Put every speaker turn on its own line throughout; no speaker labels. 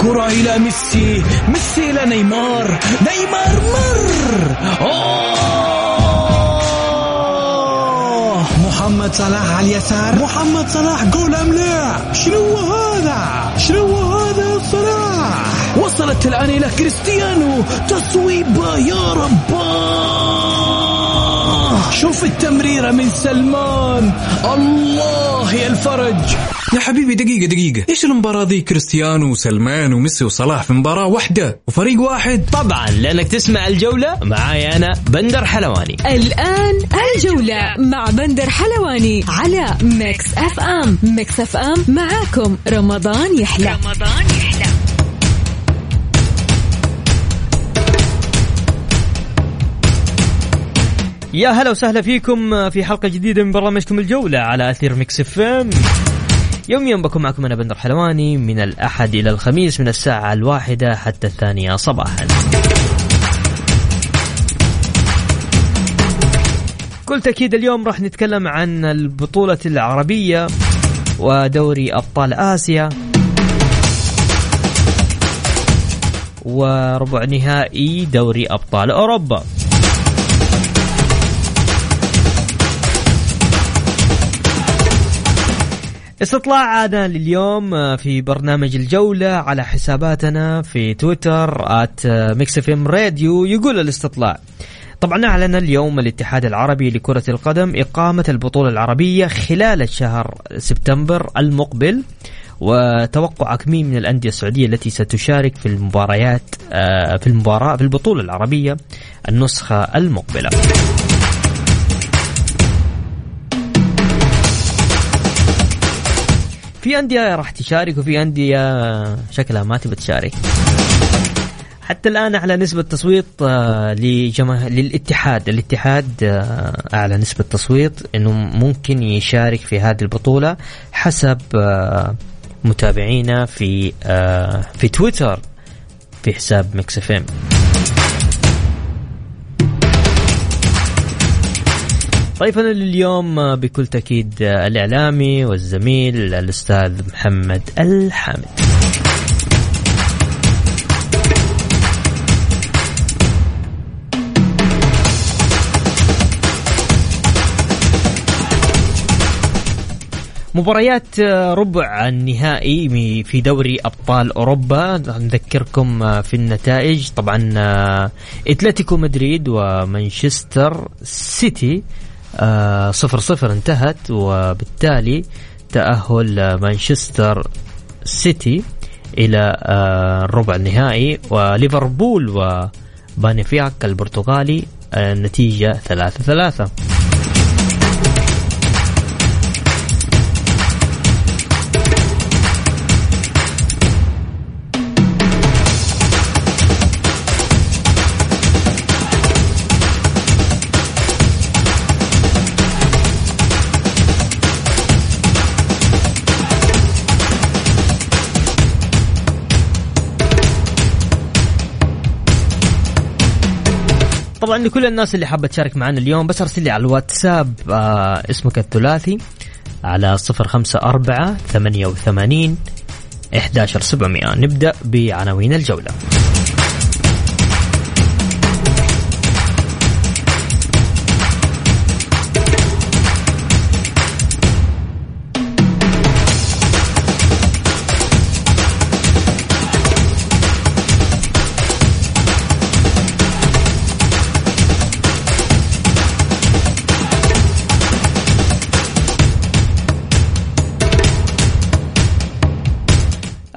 الكرة إلى ميسي. ميسي إلى نيمار. نيمار مر. أوه. محمد صلاح على اليسار. محمد صلاح جول أم لا شنو هذا؟ شنو هذا صلاح؟ وصلت الآن إلى كريستيانو. تصويبة يا رباه شوف التمريرة من سلمان. الله يا الفرج.
يا حبيبي دقيقة دقيقة. إيش المباراة ذي؟ كريستيانو وسلمان وميسي وصلاح في مباراة واحدة وفريق واحد.
طبعا لأنك تسمع الجولة معاي أنا بندر حلواني.
الآن الجولة مع بندر حلواني على Mix FM. Mix FM معاكم رمضان يحلى. رمضان يحلى.
يا هلا وسهلا فيكم في حلقة جديدة من برنامجكم الجولة على أثير Mix FM. يوميا بكون معكم أنا بندر حلواني من الأحد إلى الخميس من الساعة الواحدة حتى الثانية صباحا. كل تأكيد اليوم راح نتكلم عن البطولة العربية ودوري أبطال آسيا وربع نهائي دوري أبطال أوروبا. استطلاع عادة لليوم في برنامج الجولة على حساباتنا في تويتر إف إم راديو يقول الاستطلاع. طبعا أعلن اليوم الاتحاد العربي لكرة القدم إقامة البطولة العربية خلال الشهر سبتمبر المقبل وتوقعك مين من الأندية السعودية التي ستشارك في المباريات آه، في المباراة في البطولة العربية النسخة المقبلة. في أندية راح تشارك وفي أندية شكلها ما تبي تشارك. حتى الآن أعلى نسبة تصويت آه، لجماه... للاتحاد. الاتحاد آه، أعلى نسبة تصويت أنه ممكن يشارك في هذه البطولة حسب آه، متابعينا في في تويتر في حساب Mix FM. ضيفنا لليوم بكل تأكيد الإعلامي والزميل الأستاذ محمد الحامد. مباريات ربع النهائي في دوري أبطال أوروبا. نذكركم في النتائج. طبعا إتلتيكو مدريد ومانشستر سيتي آه، صفر صفر انتهت وبالتالي تأهل مانشستر سيتي إلى آه، الربع النهائي وليفربول وبانيفياك البرتغالي النتيجة ثلاثة ثلاثة. طبعا لكل الناس اللي حابة تشارك معنا اليوم بس أرسل لي على الواتساب آه اسمك الثلاثي على صفر خمسة أربعة ثمانية وثمانين إحداشر سبعمائة نبدأ بعناوين الجولة.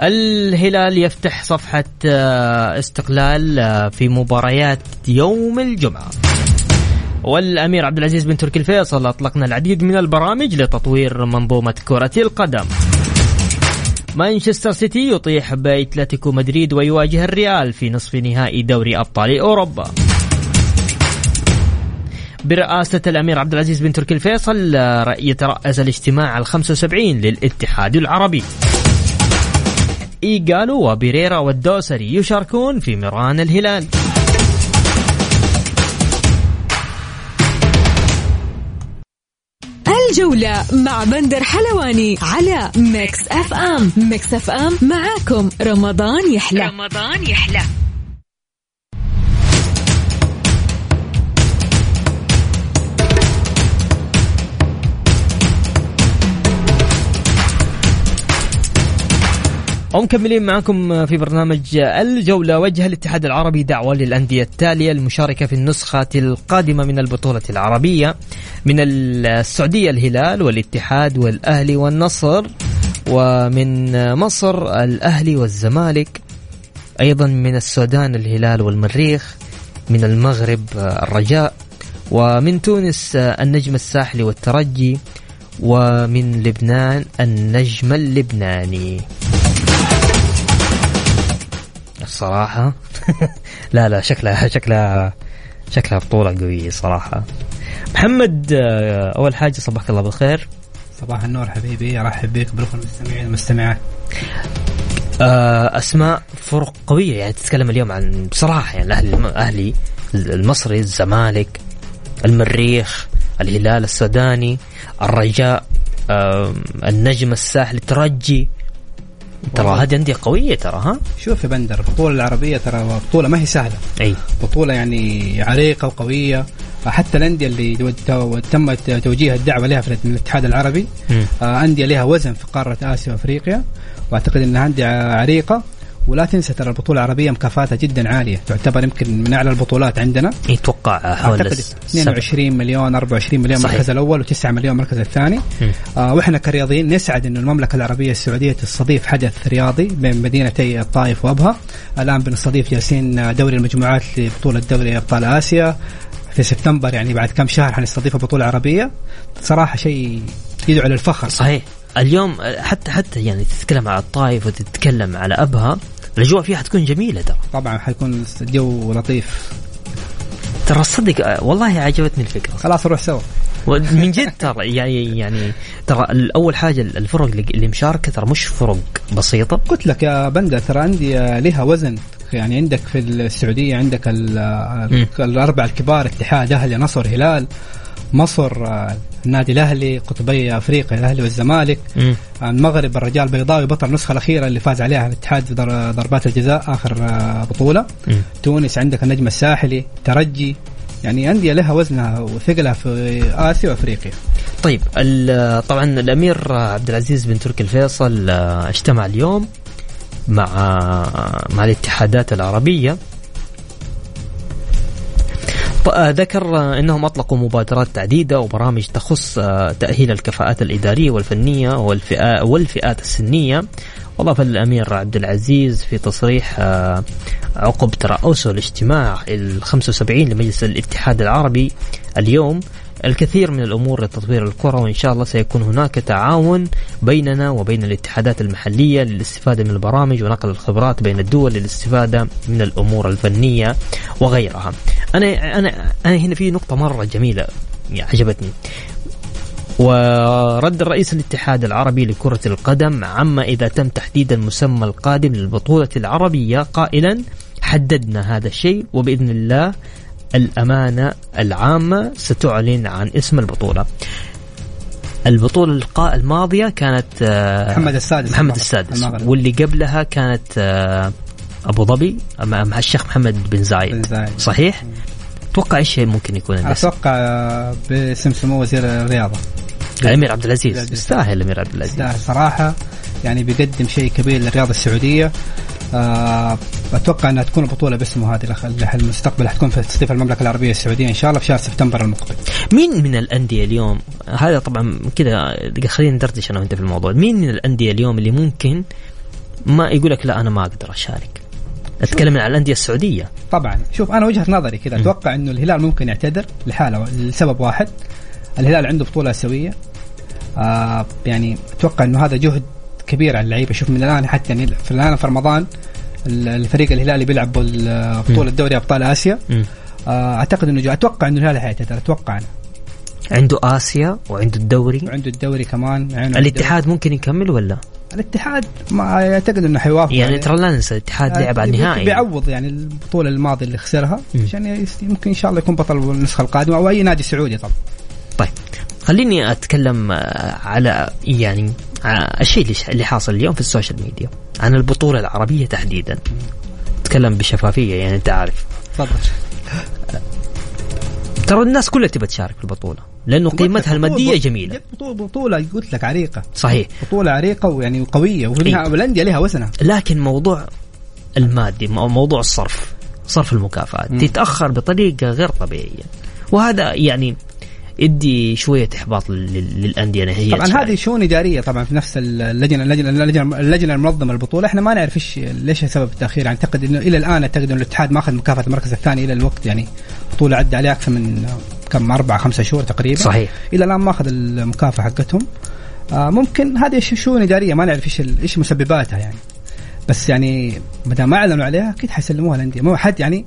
الهلال يفتح صفحة آه، استقلال آه، في مباريات يوم الجمعة. والأمير عبد العزيز بن تركي الفيصل أطلقنا العديد من البرامج لتطوير منظومة كرة القدم. مانشستر سيتي يطيح بأتلتيكو مدريد ويواجه الريال في نصف نهائي دوري أبطال أوروبا. برئاسة الأمير عبد العزيز بن تركي الفيصل آه، يترأس الاجتماع ال 75 للاتحاد العربي. إيجالو وبيريرا والدوسري يشاركون في ميران الهلال.
الجولة مع بندر حلواني على Mix FM Mix FM معاكم. رمضان يحلى. رمضان يحلى.
ومكملين معكم في برنامج الجولة وجه الاتحاد العربي دعوة للأندية التالية المشاركة في النسخة القادمة من البطولة العربية من السعودية الهلال والاتحاد والأهلي والنصر ومن مصر الأهلي والزمالك أيضا من السودان الهلال والمريخ من المغرب الرجاء ومن تونس النجم الساحلي والترجي ومن لبنان النجم اللبناني. الصراحة. لا لا شكلها شكلها شكلها بطولة قوية صراحة. محمد آه، أول حاجة صباحك الله بالخير.
صباح النور حبيبي أرحب بك بالأخوة المستمعين والمستمعات.
آه، أسماء فرق قوية يعني تتكلم اليوم عن بصراحة يعني الأهلي الأهلي المصري الزمالك المريخ الهلال السوداني الرجاء النجم الساحلي الترجي ترى. هذه أندية قوية ترى ها؟
شوف يا بندر البطولة العربية ترى بطولة ما هي سهلة.
أي.
بطولة يعني عريقة وقوية. حتى الأندية اللي تم توجيه الدعوة لها في الاتحاد العربي. آه، أندية لها وزن في قارة آسيا وأفريقيا. وأعتقد إنها أندية عريقة. ولا تنسى ترى البطولة العربية مكافآتها جدا عالية. تعتبر يمكن من أعلى البطولات عندنا.
يتوقع حول
أعتقد
الس-
22 مليون 24 مليون
صحيح.
المركز الأول و9 مليون المركز الثاني. آه وإحنا كرياضيين نسعد انه المملكة العربية السعودية تستضيف حدث رياضي بين مدينتي الطائف وأبها. الآن بنستضيف جالسين دوري المجموعات لبطولة دوري أبطال آسيا. في سبتمبر يعني بعد كم شهر حنستضيف بطولة عربية. صراحة شيء يدعو للفخر.
صحيح. اليوم حتى حتى يعني تتكلم على الطائف وتتكلم على أبها الأجواء فيها حتكون جميلة ترى.
طبعا حيكون الجو لطيف.
ترى صدق والله عجبتني الفكرة.
خلاص نروح سوا.
من جد ترى يعني يعني ترى أول حاجة الفرق اللي مشاركة ترى مش فرق بسيطة.
قلت لك يا بندر ترى أندية لها وزن. يعني عندك في السعودية عندك ال- ال- الأربع الكبار اتحاد أهلي نصر هلال. مصر آه، النادي الأهلي قطبي أفريقيا الأهلي والزمالك.
مم.
المغرب الرجال البيضاوي بطل النسخة الأخيرة اللي فاز عليها الاتحاد ضربات الجزاء آخر آه، بطولة.
مم.
تونس عندك النجم الساحلي ترجي. يعني أندية لها وزنها وثقلها في آسيا وأفريقيا.
طيب طبعا الأمير عبد العزيز بن تركي الفيصل آه، اجتمع اليوم مع مع الاتحادات العربية. آه، ذكر آه، إنهم أطلقوا مبادرات عديده وبرامج تخص آه، تأهيل الكفاءات الإدارية والفنية والفئات والفئات السنية. وأضاف الأمير عبد العزيز في تصريح آه، عقب ترأسه الاجتماع ال 75 لمجلس الاتحاد العربي اليوم. الكثير من الأمور لتطوير الكرة وإن شاء الله سيكون هناك تعاون بيننا وبين الاتحادات المحلية للاستفادة من البرامج ونقل الخبرات بين الدول للاستفادة من الأمور الفنية وغيرها. أنا أنا أنا هنا في نقطة مرة جميلة يعني عجبتني ورد الرئيس الاتحاد العربي لكرة القدم عما إذا تم تحديد المسمى القادم للبطولة العربية قائلا حددنا هذا الشيء وبإذن الله الأمانة العامة ستعلن عن اسم البطولة البطولة الماضية كانت آه،
محمد السادس
محمد. السادس. واللي قبلها كانت أبو ظبي مع الشيخ محمد بن زايد.
بن زايد.
صحيح؟ توقع إيش ممكن يكون الاسم؟
أتوقع آه، باسم سمو وزير الرياضة.
الأمير عبد العزيز. يستاهل الأمير عبد العزيز.
يستاهل صراحة. يعني بيقدم شيء كبير للرياضة السعودية. آه، أتوقع إنها تكون البطوله باسمه هذه المستقبل. حتكون في تستضيف المملكة العربية السعودية إن شاء الله في شهر سبتمبر المقبل.
مين من الأندية اليوم؟ هذا طبعا كذا خلينا ندردش أنا وأنت في الموضوع. مين من الأندية اليوم اللي ممكن ما يقول لك لا أنا ما أقدر أشارك؟ أتكلم عن الأندية السعودية.
طبعا. شوف أنا وجهة نظري كذا. أتوقع إنه الهلال ممكن يعتذر لحالة لسبب واحد. الهلال عنده بطولة أسيوية. آه يعني أتوقع إنه هذا جهد كبير على اللعيبة. شوف من الآن حتى يعني في الآن في رمضان ال- الفريق الهلالي بيلعب بطولة دوري أبطال
آسيا.
آه أعتقد إنه أتوقع إنه الهلال حيعتذر أتوقع أنا.
عنده آسيا وعنده الدوري.
وعنده الدوري كمان
الاتحاد ممكن يكمل ولا؟
الاتحاد ما اعتقد إنه حيوافق
يعني. ترى لا ننسى الاتحاد لعب على
آه،
النهائي.
بيعوض يعني البطولة الماضية اللي خسرها. عشان يمكن إن شاء الله يكون بطل النسخة القادمة أو أي نادي سعودي طبعا.
طيب خليني أتكلم آه، على يعني آه، الشيء اللي- اللي حاصل اليوم في السوشيال ميديا عن البطولة العربية تحديدا. اتكلم بشفافية يعني أنت عارف.
تفضل.
ترى الناس كلها تبى تشارك في البطولة. لأنه قيمتها المادية جميلة.
بطولة قلت لك عريقة.
صحيح.
بطولة عريقة ويعني وقوية ولها-
إيه.
والأندية لها وزنها
لكن موضوع المادي مو- موضوع الصرف صرف المكافآت. تتأخر بطريقة غير طبيعية. وهذا يعني يدي شوية إحباط لل- للأندية هي
طبعا هذه شؤون إدارية طبعا في نفس اللجنة اللجنة اللجنة, اللجنة المنظمة البطولة إحنا ما نعرف إيش ليش سبب التأخير. يعني أعتقد إنه إلى الآن أعتقد إنه الاتحاد ما أخذ مكافأة المركز الثاني إلى الوقت. يعني بطولة عدى عليها أكثر من كم أربعة خمسة شهور تقريبا.
صحيح.
إلى الآن ما أخذ المكافأة حقتهم. آه ممكن هذه شؤون إدارية ما نعرف إيش إيش مسبباتها يعني. بس يعني ما دام ما أعلنوا عليها أكيد حيسلموها الانديه مو حد يعني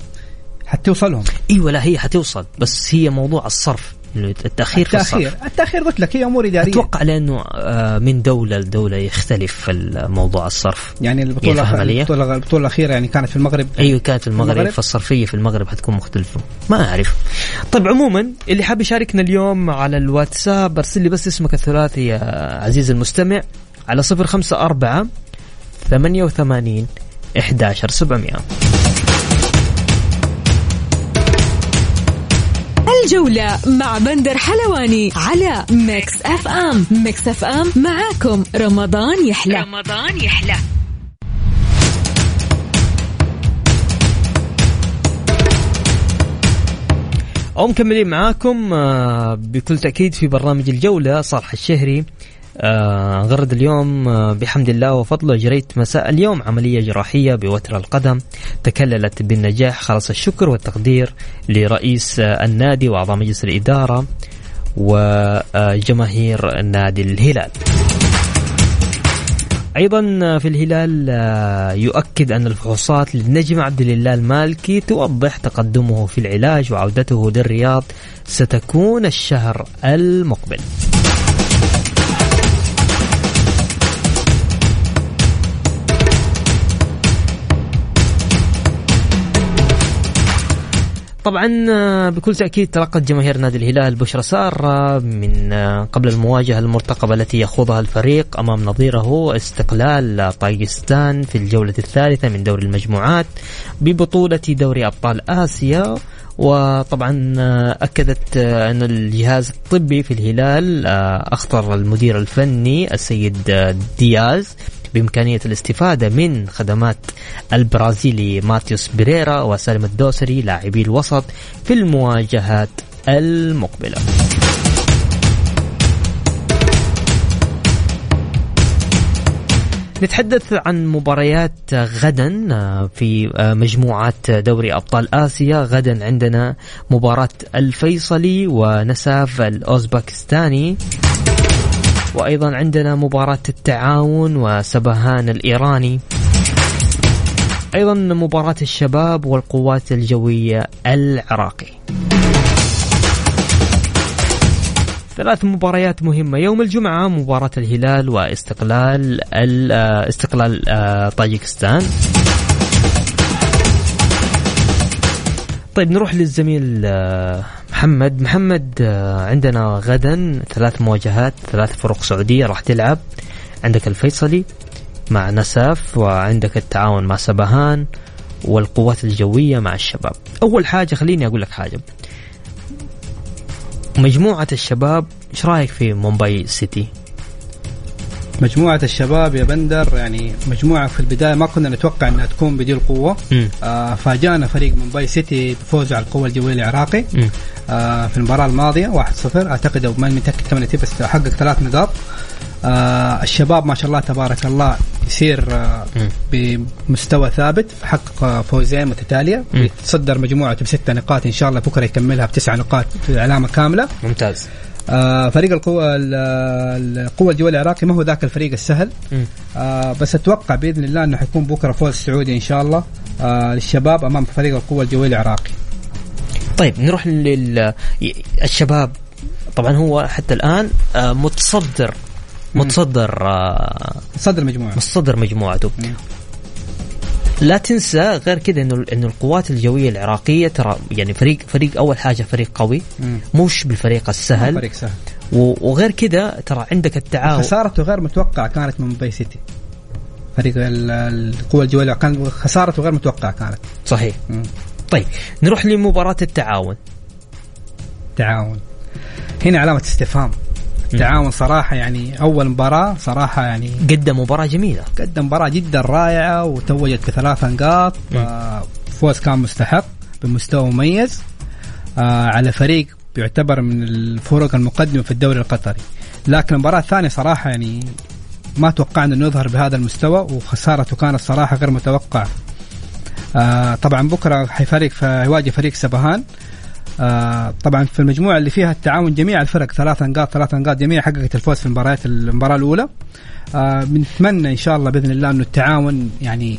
حتوصلهم.
إيوه لا هي حتوصل. بس هي موضوع الصرف. التاخير في
التأخير
في
التأخير قلت لك هي أمور إدارية.
أتوقع لأنه آه، من دولة لدولة يختلف موضوع الصرف.
يعني
البطولة
البطولة, البطولة الأخيرة يعني كانت في المغرب.
أيوه كانت في المغرب,
المغرب.
فالصرفية في المغرب حتكون مختلفة. ما أعرف. طيب عموما اللي حاب يشاركنا اليوم على الواتساب ارسل لي بس اسمك الثلاثي يا عزيزي المستمع على 054 88 11700
الجولة مع بندر حلواني على Mix FM. Mix FM معاكم رمضان يحلى. رمضان يحلى.
ومكملين معاكم آه، بكل تأكيد في برنامج الجولة صالح الشهري. آه، غرد اليوم آه، بحمد الله وفضله جريت مساء اليوم عملية جراحية بوتر القدم تكللت بالنجاح خلص الشكر والتقدير لرئيس آه، النادي وأعضاء مجلس الإدارة وجماهير نادي الهلال أيضا في الهلال يؤكد أن الفحوصات للنجم عبد الله المالكي توضح تقدمه في العلاج وعودته للرياض ستكون الشهر المقبل. طبعا آه، بكل تأكيد تلقت جماهير نادي الهلال بشرى سارة من آه، قبل المواجهة المرتقبة التي يخوضها الفريق أمام نظيره استقلال طاجستان في الجولة الثالثة من دوري المجموعات ببطولة دوري أبطال آسيا. وطبعا آه، آه، أن الجهاز الطبي في الهلال آه، أخطر المدير الفني السيد آه، دياز بإمكانية الاستفادة من خدمات البرازيلي ماتيوس بيريرا وسالم الدوسري لاعبي الوسط في المواجهات المقبلة. نتحدث عن مباريات غدا في مجموعات دوري أبطال آسيا. غدا عندنا مباراة الفيصلي ونساف الأوزبكستاني. وأيضا عندنا مباراة التعاون وسبهان الإيراني. أيضا مباراة الشباب والقوات الجوية العراقي. ثلاث مباريات مهمة. يوم الجمعة مباراة الهلال واستقلال ال- آه، استقلال آه، طاجكستان. طيب نروح للزميل آه، محمد. محمد آه، عندنا غدا ثلاث مواجهات ثلاث فرق سعودية راح تلعب. عندك الفيصلي مع نساف وعندك التعاون مع سبهان والقوات الجوية مع الشباب. أول حاجة خليني أقول لك حاجة. مجموعة الشباب إيش رأيك في مومباي سيتي؟
مجموعة الشباب يا بندر يعني مجموعة في البداية ما كنا نتوقع إنها تكون بدي القوة
مم.
آه فاجأنا فريق مومباي سيتي بفوزه على القوة الجوية العراقي. آه في المباراة الماضية 1-0 أعتقد أو ما متاكد كم بس حقق ثلاث نقاط آه الشباب ما شاء الله تبارك الله يسير آه. بمستوى ثابت حقق آه، فوزين
متتالية.
يتصدر مجموعته بستة نقاط إن شاء الله بكرة يكملها بتسع نقاط في علامة كاملة
ممتاز
آه فريق القوة ال- القوة الجوية العراقي ما هو ذاك الفريق السهل. آه بس أتوقع بإذن الله إنه حيكون بكرة فوز سعودي إن شاء الله آه للشباب أمام فريق القوة الجوية العراقي.
طيب نروح لل الشباب. طبعا هو حتى الآن متصدر متصدر آه،
صدر المجموعة
متصدر مجموعته. لا تنسى غير كذا إنه إنه القوات الجوية العراقية ترى يعني فريق فريق أول حاجة فريق قوي.
مم.
مش بالفريق السهل.
فريق سهل.
وغير كذا ترى عندك التعاون.
خسارته غير متوقعة كانت من باي سيتي. فريق ال- القوى الجوية كان خسارته غير متوقعة كانت.
صحيح.
مم.
طيب نروح لمباراة التعاون.
تعاون. هنا علامة استفهام. التعاون صراحة يعني أول مباراة صراحة يعني
قدم مباراة جميلة.
قدم مباراة جدا رائعة وتوجت بثلاث نقاط. فوز كان مستحق بمستوى مميز. آه، على فريق يعتبر من الفرق المقدمة في الدوري القطري. لكن المباراة الثانية صراحة يعني ما توقعنا أنه يظهر بهذا المستوى وخسارته كانت صراحة غير متوقعة. آه، طبعا بكرة حيفريق فيواجه فريق سبهان. آه، طبعا في المجموعة اللي فيها التعاون جميع الفرق ثلاث نقاط ثلاث نقاط جميع حققت الفوز في المباريات المباراة الأولى. آه، بنتمنى إن شاء الله بإذن الله إنه التعاون يعني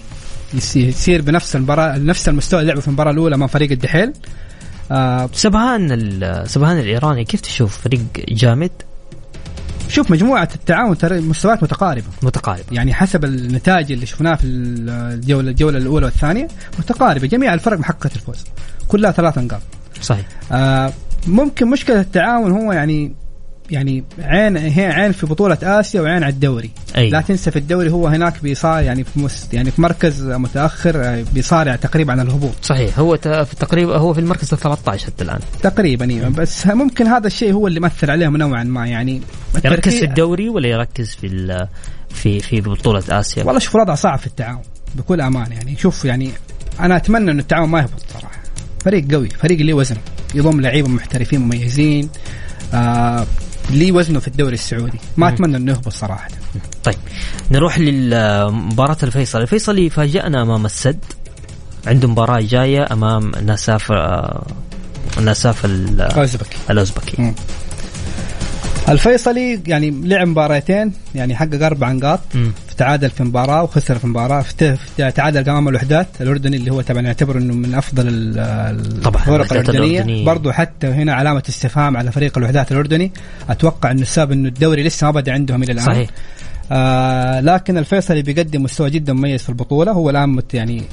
يصير بنفس المباراة نفس المستوى اللي لعبه في المباراة الأولى مع فريق الدحيل. آه
سبهان سبهان الإيراني كيف تشوف فريق جامد؟
شوف مجموعة التعاون ترى مستويات متقاربة.
متقارب
يعني حسب النتائج اللي شفناها في الجوله الجولة الأولى والثانية متقاربة. جميع الفرق محققة الفوز. كلها ثلاث نقاط.
صحيح.
آه ممكن مشكلة التعاون هو يعني يعني عين هي عين في بطولة آسيا وعين على الدوري.
أي.
لا تنسى في الدوري هو هناك بيصارع يعني في مس يعني في مركز متأخر آه، بيصارع تقريبا على الهبوط.
صحيح. هو في تقريبا هو في المركز ال 13 حتى الآن.
تقريبا إيه. بس ممكن هذا الشيء هو اللي مثل عليهم نوعا ما يعني.
يركز في الدوري ولا يركز في في في بطولة آسيا؟
والله شوف الوضع صعب في التعاون بكل أمان يعني. شوف يعني أنا أتمنى انه التعاون ما يهبط صراحة. فريق قوي فريق اللي وزن. يضم لعيبة محترفين مميزين. آه ليه وزنه في الدوري السعودي. ما أتمنى إنه يهبط صراحة.
طيب نروح لمباراة الفيصل. الفيصلي فاجأنا أمام السد. عنده مباراة جاية أمام نساف آه، نساف ال-
اوزبكي
الأوزبكي.
مم. الفيصلي يعني لعب مباراتين يعني حقق أربع نقاط. تعادل في مباراة وخسر في مباراة. تعادل امام الوحدات الأردني اللي هو طبعا يعتبر إنه من
أفضل
الفرق الأردنية.
الأردنية.
برضو حتى هنا علامة استفهام على فريق الوحدات الأردني. أتوقع إنه السبب إنه الدوري لسه ما بدأ عندهم إلى الآن.
صحيح.
آه لكن الفيصلي بيقدم مستوى جدا مميز في البطولة. هو الآن مت يعني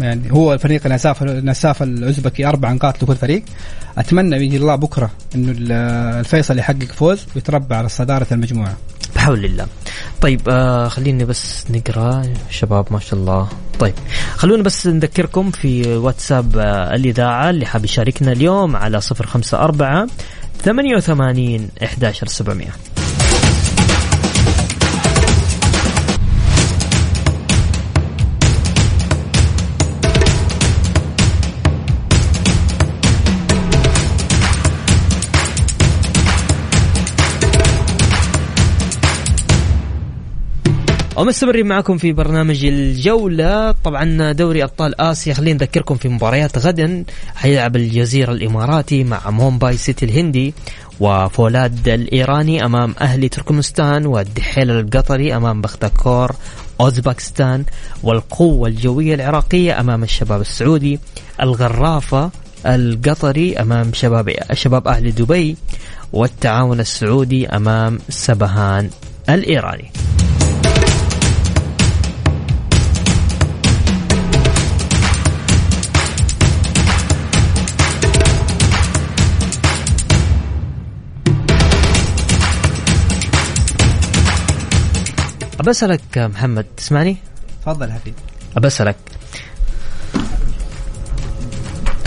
يعني هو فريق نساف نساف الأوزبكي أربع نقاط لكل فريق. أتمنى بإذن الله بكرة إنه ال- الفيصل يحقق فوز ويتربع على صدارة المجموعة.
بحول الله. طيب آه خليني بس نقرأ. شباب ما شاء الله. طيب خلونا بس نذكركم في واتساب آه الإذاعة اللي حاب يشاركنا اليوم على 054 88 11700 ومستمرين معكم في برنامج الجولة. طبعا دوري أبطال آسيا خلينا نذكركم في مباريات غدا. حيلعب الجزيرة الإماراتي مع مومباي سيتي الهندي وفولاد الإيراني أمام أهلي تركمستان والدحيل القطري أمام بختكور أوزبكستان والقوة الجوية العراقية أمام الشباب السعودي الغرافة القطري أمام شباب شباب أهل دبي والتعاون السعودي أمام سبهان الإيراني. أبى أسألك محمد تسمعني؟
تفضل حبيبي.
أبى أسألك.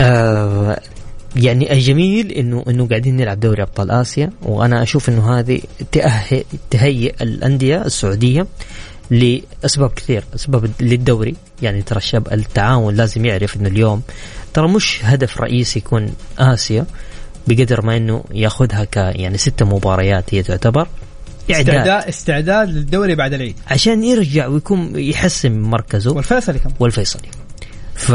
آه يعني الجميل انه إنه قاعدين نلعب دوري أبطال آسيا وأنا أشوف إنه هذه تأهي تهيئ الأندية السعودية لأسباب كثير أسباب للدوري. يعني ترى الشاب التعاون لازم يعرف إنه اليوم ترى مش هدف رئيسي يكون آسيا بقدر ما إنه ياخذها ك يعني ست مباريات هي تعتبر.
استعداد. استعداد للدوري بعد العيد.
عشان يرجع ويكون يحسن مركزه
والفيصلي كم
والفيصلي. ف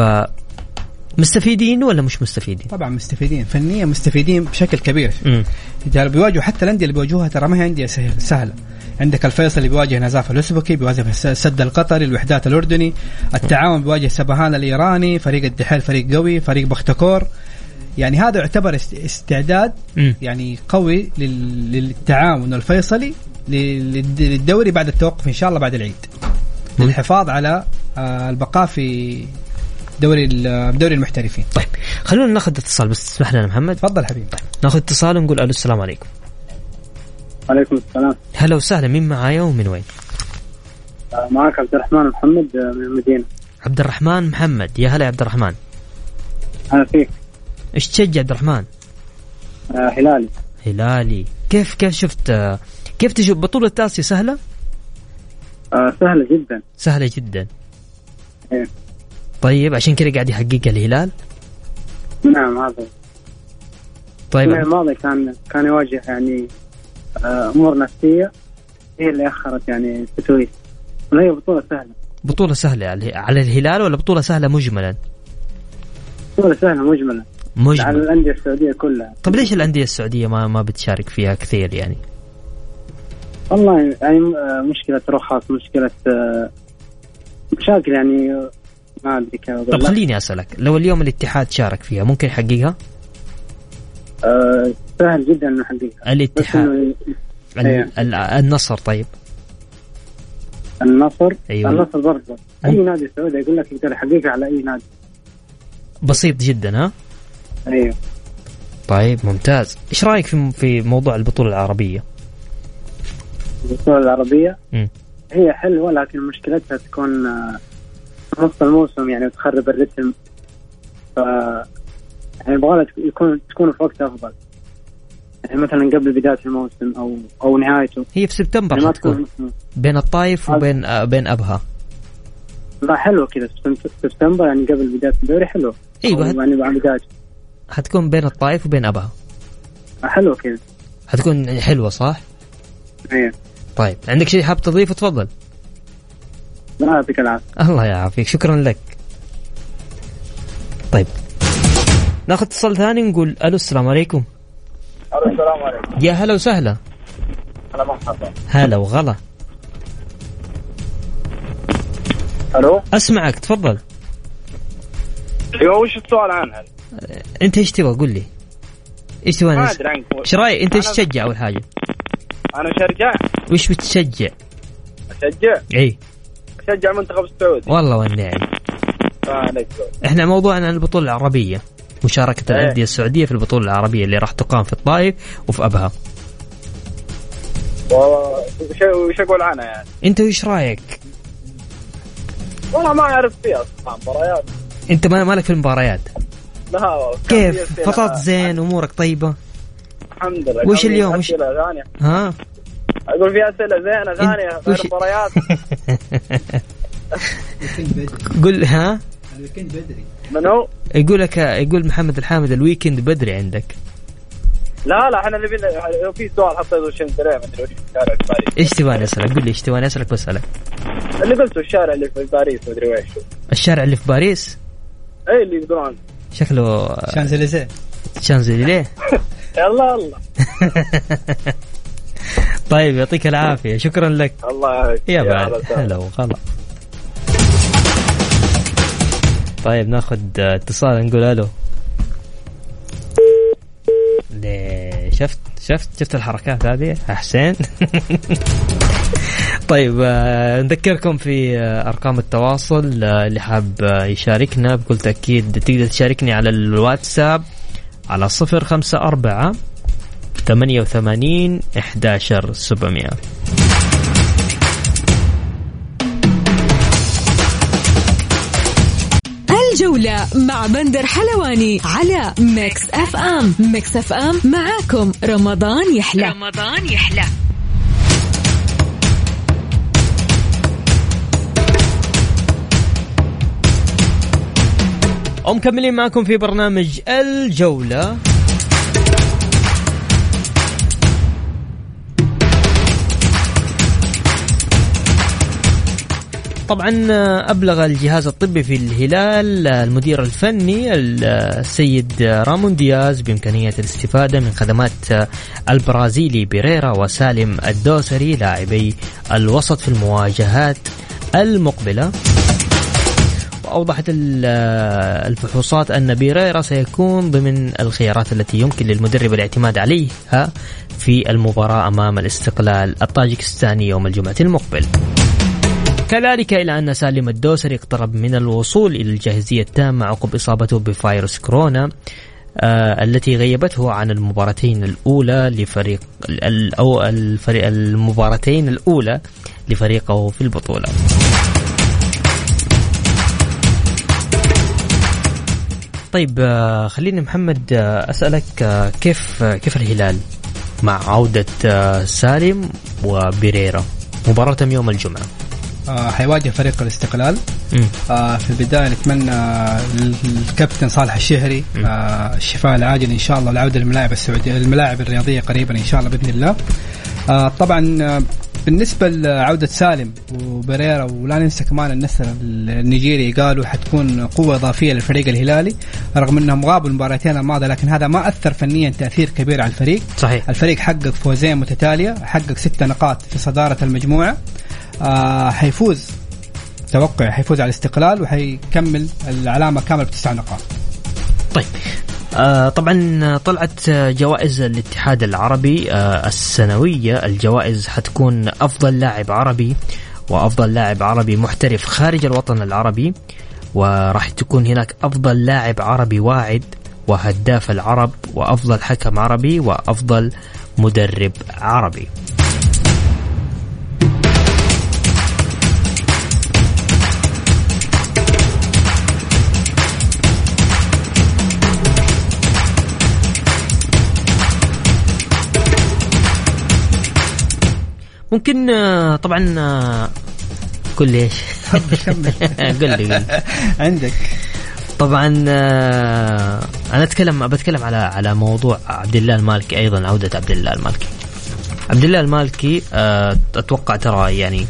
مستفيدين ولا مش مستفيدين؟
طبعا مستفيدين فنيا مستفيدين بشكل كبير. اذا بيواجهوا حتى الأندية اللي بيواجهوها ترى ما هي أندية سهل- سهلة. عندك الفيصل اللي بيواجه نزاف الاسبكي بيواجه الس- السد القطري الوحدات الأردني. التعاون بيواجه سبهان الإيراني فريق الدحيل فريق قوي فريق بختكور. يعني هذا يعتبر است- استعداد
مم.
يعني قوي لل- للتعاون الفيصلي لل- للدوري بعد التوقف إن شاء الله بعد العيد. للحفاظ على آه، البقاء في دوري ال- دوري المحترفين.
طيب خلونا ناخذ اتصال بس تسمح لنا محمد.
تفضل حبيبي.
ناخذ اتصال ونقول ألو السلام عليكم.
عليكم السلام.
هلا وسهلا مين معايا ومن وين؟
آه، معك عبد الرحمن محمد آه، من المدينة.
عبد الرحمن محمد. يا هلا يا عبد الرحمن.
أنا فيك.
إيش تشجع عبد الرحمن؟
آه، هلالي.
هلالي. كيف كيف شفت آه، كيف تشوف بطولة آسيا سهلة؟
آه، سهلة جدا.
سهلة جدا.
إيه.
طيب عشان كذا قاعد يحققها الهلال؟
نعم هذا.
طيب.
السنة الماضية كان كان يواجه يعني آه، أمور نفسية هي اللي أخرت يعني التتويج وهي بطولة سهلة.
بطولة سهلة على الهلال ولا بطولة سهلة مجملا؟
بطولة سهلة مجملة على
مجمل
الأندية السعودية كلها
طيب ليش الأندية السعودية ما ما بتشارك فيها كثير يعني؟
والله يعني آه، مشكلة رخص مشكلة آه، مشاكل يعني ما أدري كيف
طب
لك.
خليني أسألك لو اليوم الاتحاد شارك فيها ممكن يحققها؟
آه، سهل جدا إنه يحققها
الاتحاد ال-
إيه.
ال- النصر طيب
النصر
أيوة.
النصر برضه أي نادي سعودي يقول لك يقدر يحققها على أي نادي
بسيط جدا ها؟
أيوه.
طيب ممتاز. إيش رأيك في في موضوع البطولة العربية؟
البطولة العربية؟
مم.
هي حلوة لكن مشكلتها تكون آه، نص الموسم يعني تخرب الرتم. ف يعني يبغى يكون تكون في وقت أفضل. يعني مثلا قبل بداية الموسم أو أو نهايته.
هي في سبتمبر
يعني تكون
بين الطايف وبين آه بين أبها.
لا حلوة كذا سبتم- سبتمبر يعني قبل بداية الدوري حلوة.
أيوه
يعني بعد بدايته.
حتكون بين الطايف وبين ابها
حلوة كذا.
حتكون حلوة صح؟
أيوه
طيب عندك شيء حاب تضيفه؟ تفضل.
لا يعطيك العافية.
الله يعافيك. شكرا لك. طيب. ناخذ اتصال ثاني نقول ألو السلام عليكم.
السلام عليكم.
يا هلا وسهلا.
هلا مرحبا.
هلا وغلا.
ألو؟
أسمعك تفضل.
أيوه وش السؤال عنها؟
انت إيش تبغى؟ قول لي. إيش تبغى
ما أدري
إيش رأيك؟ انت
إيش
تشجع أول حاجة؟
أنا شرجع
وش بتشجع؟
أشجع؟
إي.
أشجع المنتخب السعودي.
والله والنعم إحنا موضوعنا عن البطولة العربية. مشاركة
إيه.
الأندية السعودية في البطولة العربية اللي راح تقام في الطائف وفي أبها.
وش وش أقول عنها يعني؟
أنت وش رأيك؟
والله ما أعرف فيها صراحة مباريات.
أنت ما مالك في المباريات؟
لا
كيف؟ فطرت زين أمورك طيبة
الحمد لله
وش اليوم؟ وش- ها؟
أقول في أسئلة زينة ثانية غير
وش-
مباريات
قل ها؟
الويكند بدري
من هو؟
يقول لك يقول محمد الحامد الويكند بدري عندك
لا لا إحنا نبي لو في سؤال حطيته وش أنت ما أدري وش الشارع في باريس
إيش تبغاني أسألك؟ قول لي إيش تبغاني أسألك بسالك
اللي قلته الشارع اللي في باريس ما أدري ويش
الشارع اللي في باريس
اي اللي يقولون
شكله
شانزليزيه.
شانزليزيه؟
يلا الله
طيب يعطيك العافية. شكرا لك.
الله يعافيك.
يا بعد. هلا وغلا. طيب ناخذ اتصال نقول ألو. ليه؟ شفت شفت شفت الحركات هذه؟ يا حسين طيب آه، نذكركم في آه، أرقام التواصل آه، اللي حاب يشاركنا بكل تأكيد تقدر تشاركني على الواتساب على صفر خمسة أربعة ثمانية وثمانين إحداشر سبعمية.
الجولة مع بندر حلواني على Mix FM. Mix FM معاكم. رمضان يحلى. رمضان يحلى.
ومكملين معكم في برنامج الجولة. طبعا أبلغ الجهاز الطبي في الهلال المدير الفني السيد رامون دياز بإمكانية الاستفادة من خدمات البرازيلي بيريرا وسالم الدوسري لاعبي الوسط في المواجهات المقبلة. وأوضحت ال- الفحوصات أن بيريرا سيكون ضمن الخيارات التي يمكن للمدرب الاعتماد عليها في المباراة أمام الاستقلال الطاجكستاني يوم الجمعة المقبل كذلك إلى أن سالم الدوسري اقترب من الوصول إلى الجاهزية التامة عقب إصابته بفيروس كورونا آه التي غيبته عن المباراتين الأولى لفريق أو الفريق المباراتين الأولى لفريقه في البطولة. طيب آه، خليني محمد آه، أسألك آه، كيف كيف الهلال مع عودة آه، سالم وبيريرا مباراتهم يوم الجمعة.
آه حيواجه فريق الاستقلال. آه في البداية نتمنى الكابتن صالح الشهري آه الشفاء العاجل إن شاء الله والعوده للملاعب السعودية الملاعب الرياضية قريبا إن شاء الله بإذن الله آه طبعا بالنسبة لعودة سالم وبريرا ولا ننسى كمان النسر النيجيري قالوا حتكون قوة إضافية للفريق الهلالي رغم أنهم غابوا المباراتين الماضية لكن هذا ما أثر فنيا تأثير كبير على الفريق.
صحيح.
الفريق حقق فوزين متتالية حقق ستة نقاط في صدارة المجموعة. آه حيفوز توقع حيفوز على الاستقلال وحيكمل العلامة كاملة بتسع نقاط.
طيب. آه طبعا طلعت جوائز الاتحاد العربي آه السنوية. الجوائز حتكون أفضل لاعب عربي وأفضل لاعب عربي محترف خارج الوطن العربي وراح تكون هناك أفضل لاعب عربي واعد وهداف العرب وأفضل حكم عربي وأفضل مدرب عربي. ممكن آه، طبعا آه، قل لي
إيش؟
قل لي.
عندك.
طبعا آه، أنا أتكلم بتكلم على على موضوع عبد الله المالكي أيضا عودة عبد الله المالكي. عبد الله المالكي أتوقع ترى يعني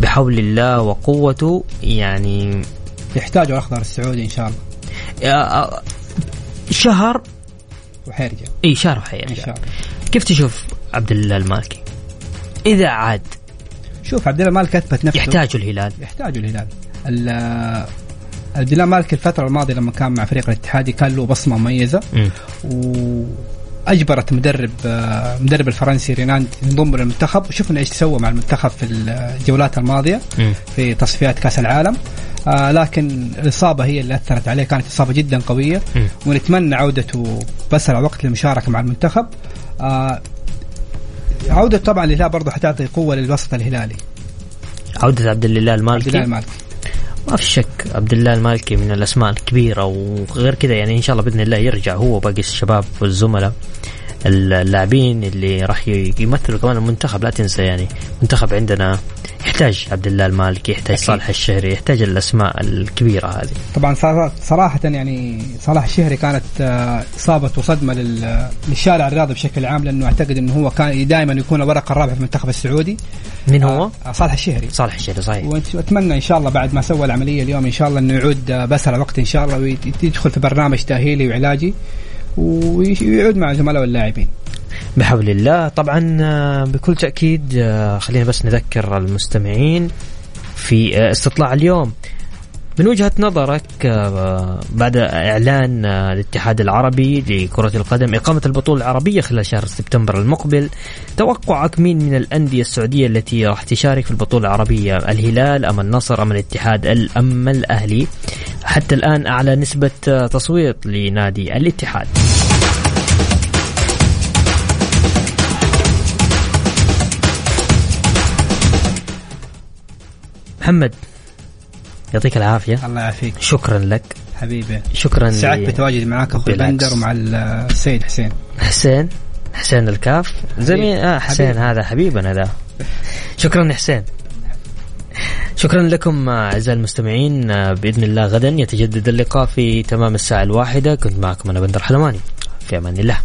بحول الله وقوته يعني
يحتاجوا الاخضر السعودي إن شاء الله.
شهر
وحيرجع.
إي شهر
إن
حيرجع
شاء الله.
كيف تشوف عبد الله المالكي؟ إذا عاد
شوف عبد الله مالك أثبت نفسه.
يحتاجه الهلال.
يحتاجوا الهلال. ال- عبد الله مالك الفترة الماضية لما كان مع فريق الاتحادي كان له بصمة مميزة.
مم.
وأجبرت مدرب آه، مدرب الفرنسي ريناند ينضم للمنتخب. وشفنا إيش سوى مع المنتخب في الجولات الماضية
مم.
في تصفيات كأس العالم. آه لكن الإصابة هي اللي أثرت عليه. كانت إصابة جدا قوية.
مم.
ونتمنى عودته بأسرع وقت للمشاركة مع المنتخب. آه عودته طبعا للهلال برضه حتعطي قوة للوسط الهلالي.
عودة عبد الله
عبد الله
المالكي.
المالكي
ما في شك عبد الله المالكي من الأسماء الكبيرة وغير كذا يعني إن شاء الله بإذن الله يرجع هو وباقي الشباب والزملاء اللاعبين اللي راح يمثلوا كمان المنتخب. لا تنسى يعني المنتخب عندنا يحتاج عبد الله المالكي يحتاج
أكيد.
صالح الشهري يحتاج الأسماء الكبيرة هذه.
طبعا صراحة يعني صلاح الشهري كانت آه، إصابة وصدمة لل- للشارع الرياضي بشكل عام لأنه أعتقد أنه هو كان دائما يكون الورقة الرابعة في المنتخب السعودي.
من هو؟
آه، صالح الشهري.
صالح الشهري صحيح.
وأتمنى إن شاء الله بعد ما سوى العملية اليوم إن شاء الله إنه يعود آه، بأسرع وقت إن شاء الله ويدخل في برنامج تأهيلي وعلاجي ويعود مع زملائه اللاعبين
بحول الله. طبعا آه، بكل تأكيد آه، خلينا بس نذكر المستمعين في آه، استطلاع اليوم. من وجهة نظرك بعد إعلان الاتحاد العربي لكرة القدم إقامة البطولة العربية خلال شهر سبتمبر المقبل توقعك مين من الأندية السعودية التي راح تشارك في البطولة العربية؟ الهلال أم النصر أم الاتحاد ال- أم الأهلي؟ حتى الآن أعلى نسبة تصويت لنادي الاتحاد. محمد يعطيك العافية.
الله يعافيك.
شكرا لك.
حبيبي.
شكرا
سعدت بتواجدي معاك
أخوي.
بندر ومع السيد حسين.
حسين حسين الكاف. زميل آه حسين
حبيب.
هذا حبيبنا ذا. شكرا حسين. شكرا لكم أعزائي المستمعين. بإذن الله غدا يتجدد اللقاء في تمام الساعة الواحدة. كنت معكم أنا بندر حلواني. في أمان الله.